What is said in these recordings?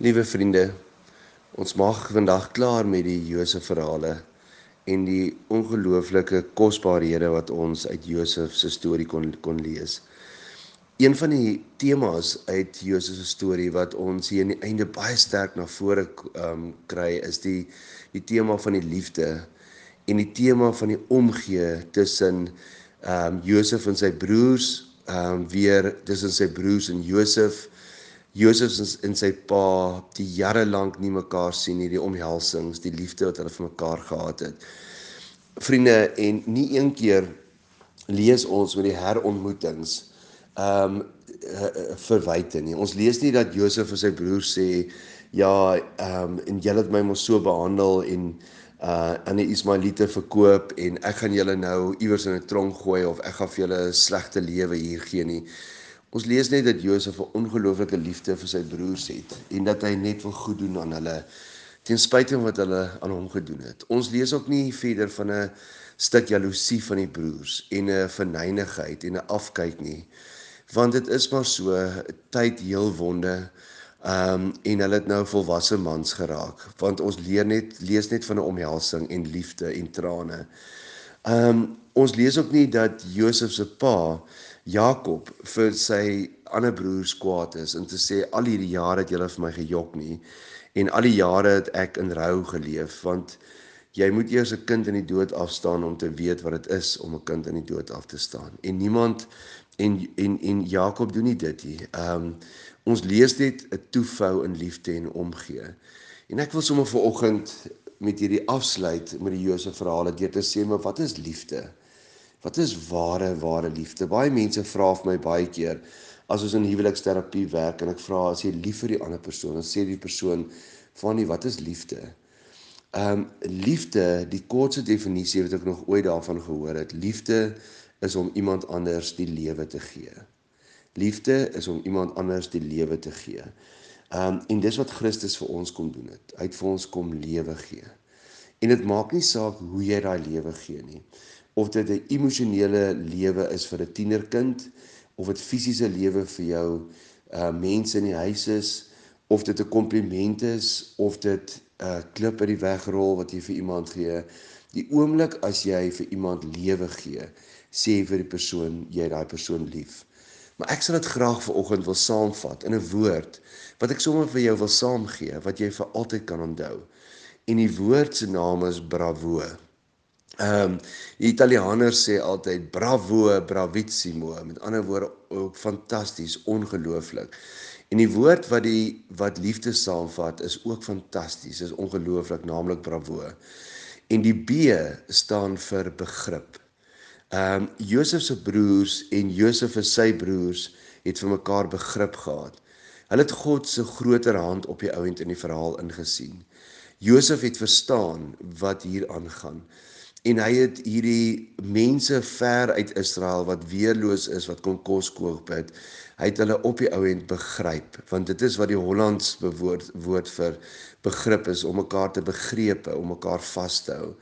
Liewe vriende, ons mag vandag klaar met die Josef verhale en die ongelooflike kosbarehede wat ons uit Josef se storie kon kon lees. Een van die temas uit Josef se storie wat ons hier aan die einde baie sterk na vore um, kry is die die tema van die liefde en die tema van die omgee tussen ehm um, Josef en sy broers, ehm um, weer tussen sy broers en Josef Josef en sy pa die jare lank nie mekaar sien nie, die omhelsings, die liefde wat hulle vir mekaar gehad het. Vriende, en nie een keer lees ons met die herontmoetings ehm um, verwyte nie. Ons lees nie dat Josef vir sy broer sê ja, ehm um, en julle het my mos so behandel en uh aan die Ismaeliete verkoop en ek gaan julle nou iewers in 'n tronk gooi of ek gaan vir julle 'n slegte lewe hier gee nie. Ons lees net dat Josef 'n ongelooflike liefde vir sy broers het en dat hy net wil goed doen aan hulle ten spyte van wat hulle aan hom gedoen het. Ons lees ook nie verder van 'n stuk jaloesie van die broers en 'n verneinigheid en 'n afkyk nie. Want dit is maar so tyd heel wonde. Ehm um, en hulle het nou volwasse mans geraak want ons leer net lees net van 'n omhelsing en liefde en trane. Ehm um, ons lees ook nie dat Josef se pa Jakob vir sy ander broers kwaad is en te sê al hierdie jare het julle vir my gejok nie en al die jare het ek in rou geleef want jy moet eers 'n kind in die dood afstaan om te weet wat dit is om 'n kind in die dood af te staan en niemand en en en Jakob doen nie dit nie. Ehm um, ons lees net 'n toefou in liefde en omgee. En ek wil sommer vir oggend met hierdie afsluit met die Josef verhale deur te sê maar wat is liefde? Wat is ware ware liefde? Baie mense vra vir my baie keer as ons in huweliksterapie werk en ek vra as jy lief vir die ander persoon, dan sê die persoon van nie wat is liefde? Ehm um, liefde, die kortste definisie wat ek nog ooit daarvan gehoor het, liefde is om iemand anders die lewe te gee. Liefde is om iemand anders die lewe te gee. Ehm um, en dis wat Christus vir ons kom doen het. Hy het vir ons kom lewe gee. En dit maak nie saak hoe jy daai lewe gee nie of dit 'n emosionele lewe is vir 'n tienerkind of dit fisiese lewe vir jou uh mense in die huis is of dit 'n kompliment is of dit 'n uh, klip uit die weg rol wat jy vir iemand gee. Die oomblik as jy vir iemand lewe gee sê vir die persoon jy daai persoon lief. Maar ek sal dit graag vir oggend wil saamvat in 'n woord wat ek sommer vir jou wil saamgee wat jy vir altyd kan onthou. En die woord se naam is bravo Ehm um, die Italianers sê altyd bravo, bravissimo. Met ander woorde ook fantasties, ongelooflik. En die woord wat die wat liefde saamvat is ook fantasties, is ongelooflik, naamlik bravo. En die B staan vir begrip. Ehm um, Josef se broers en Josef en sy broers het vir mekaar begrip gehad. Hulle het God se groter hand op die ouend in die verhaal ingesien. Josef het verstaan wat hier aangaan en hy het hierdie mense ver uit Israel wat weerloos is wat kon kos koop het hy het hulle op die ou end begryp want dit is wat die Hollands bewoord woord vir begrip is om mekaar te begrepe om mekaar vas te hou.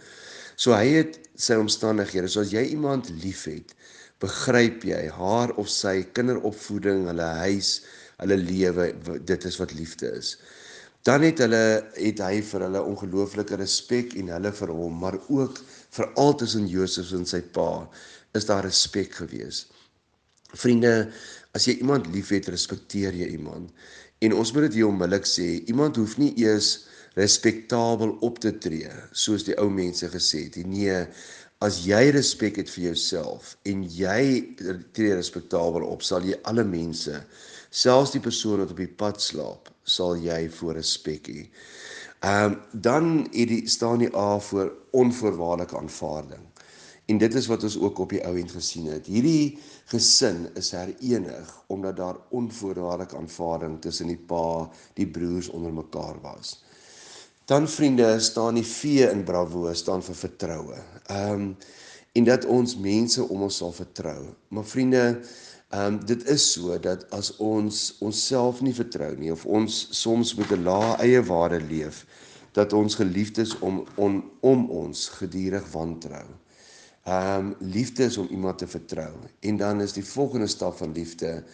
So hy het sy omstandighede so as jy iemand liefhet begryp jy haar of sy kinderopvoeding hulle huis hulle lewe dit is wat liefde is. Dan het hulle het hy vir hulle ongelooflike respek en hulle vir hom maar ook veral tussen Josef en sy pa is daar respek gewees. Vriende, as jy iemand liefhet, respekteer jy iemand. En ons moet dit hier onmiddellik sê, iemand hoef nie eers respektabel op te tree soos die ou mense gesê het. Nee, as jy respek het vir jouself en jy tree respektabel op, sal jy alle mense, selfs die persoon wat op die pad slaap, sal jy voor respek hê. Ehm um, dan het die staan die A vir onvoorwaardelike aanvaarding. En dit is wat ons ook op die ou end gesien het. Hierdie gesin is herenig omdat daar onvoorwaardelike aanvaarding tussen die pa, die broers onder mekaar was. Dan vriende, staan die V in Bravo staan vir vertroue. Ehm um, en dat ons mense om ons sal vertrou. Maar vriende, Ehm um, dit is so dat as ons onsself nie vertrou nie of ons soms met 'n lae eie waarde leef dat ons geliefdes om on, om ons gedurig wantrou. Ehm um, liefde is om iemand te vertrou en dan is die volgende stap van liefde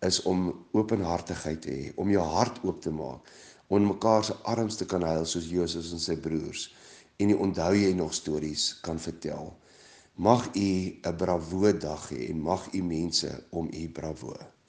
is om openhartigheid te hê, om jou hart oop te maak, om mekaar se arms te kan huil soos Josef en sy broers en die onthou jy nog stories kan vertel. Mag u 'n bravo dag hê en mag u mense om u bravo.